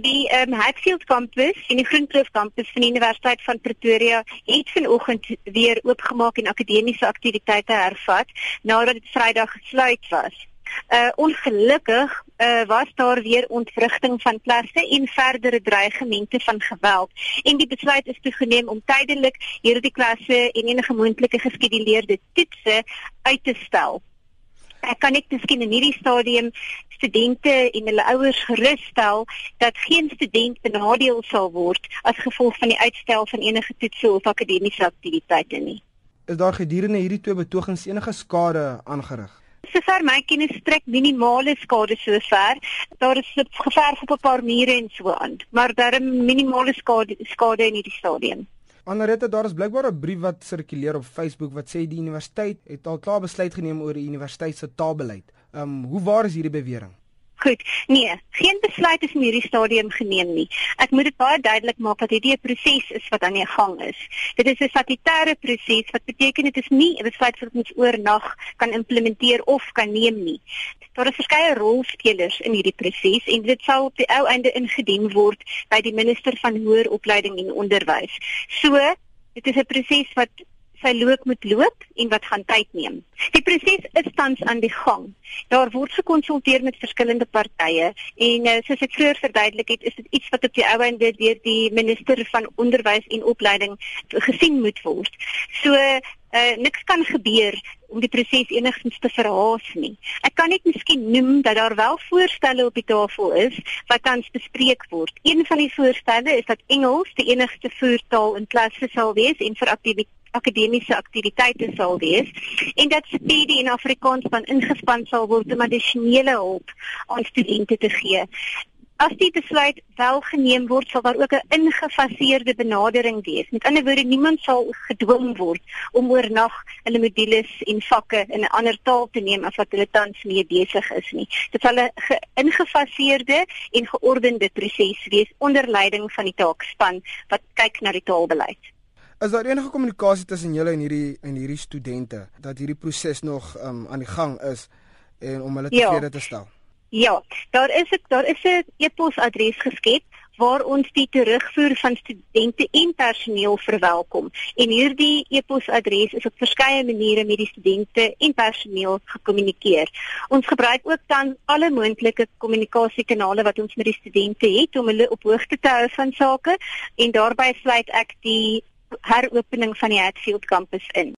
Die um, Hatfield kampus en die Groenkloof kampus van die Universiteit van Pretoria het vanoggend weer oopgemaak en akademiese aktiwiteite hervat nadat dit Vrydag gesluit was. Uh ongelukkig uh was daar weer ontwrigting van klasse en verdere dreigemente van geweld en die besluit is toegeneem om tydelik hierdie klasse en enige moontlike geskeduleerde toetse uit te stel. Ek kan net miskien in hierdie stadium studente en hulle ouers gerus stel dat geen student benadeel sal word as gevolg van die uitstel van enige toetse of akademiese aktiwiteite nie. Is daar gedurende hierdie twee betogings enige skade aangerig? Sover my kennis strek minimale skade sover. Daar is geverf op 'n paar mure en so aan, maar daar is minimale skade skade in hierdie stadium. Anarette, daar is blykbaar 'n brief wat sirkuleer op Facebook wat sê die universiteit het al klaar besluit geneem oor die universiteit se taalbeleid. Ehm um, hoe waar is hierdie bewering? Goed. Nee, geen besluit is in hierdie stadium geneem nie. Ek moet dit baie duidelik maak dat hierdie 'n proses is wat aan die gang is. Dit is 'n statutêre proses wat beteken dit is nie 'n besluit wat ons oornag kan implementeer of kan neem nie. Daar is verskeie rolspelers in hierdie proses en dit sal op die ou einde ingedien word by die minister van hoër opleiding en onderwys. So, dit is 'n proses wat sy loop moet loop en wat gaan tyd neem. Die proses is tans aan die gang. Daar word gekonsulteer met verskillende partye en uh, soos ek vroeër verduidelik het, is dit iets wat op die ou einde deur die minister van onderwys en opleiding gesien moet word. So uh, niks kan gebeur om die proses enigstens te verhaas nie. Ek kan net miskien noem dat daar wel voorstelle op die tafel is wat tans bespreek word. Een van die voorstelle is dat Engels die enigste voertaal in klasse sal wees en vir aktiwiteite akademiese aktiwiteite sal wees en dat studie in Afrikaans van ingespan sal word om addisionele hulp aan studente te gee. As die besluit wel geneem word, sal daar ook 'n ingefaseerde benadering wees. Met ander woorde, niemand sal gedwing word om oornag hulle modules en vakke in 'n ander taal te neem as wat hulle tans mee besig is nie. Dit sal 'n ingefaseerde en geordende proses wees onder leiding van die taakspan wat kyk na die taalbeleid. Is daar enige kommunikasie tussen julle en hierdie en hierdie studente dat hierdie proses nog um, aan die gang is en om hulle ja. tevrede ja. te stel? Ja, daar is ek daar is 'n e-posadres geskep waar ons die terugvoer van studente en personeel verwelkom. En hierdie e-posadres is op verskeie maniere met die studente en personeel gekommunikeer. Ons gebruik ook dan alle moontlike kommunikasiekanale wat ons met die studente het om hulle op hoogte te hou van sake en daarbey sluit ek die heropening van die Hatfield kampus in.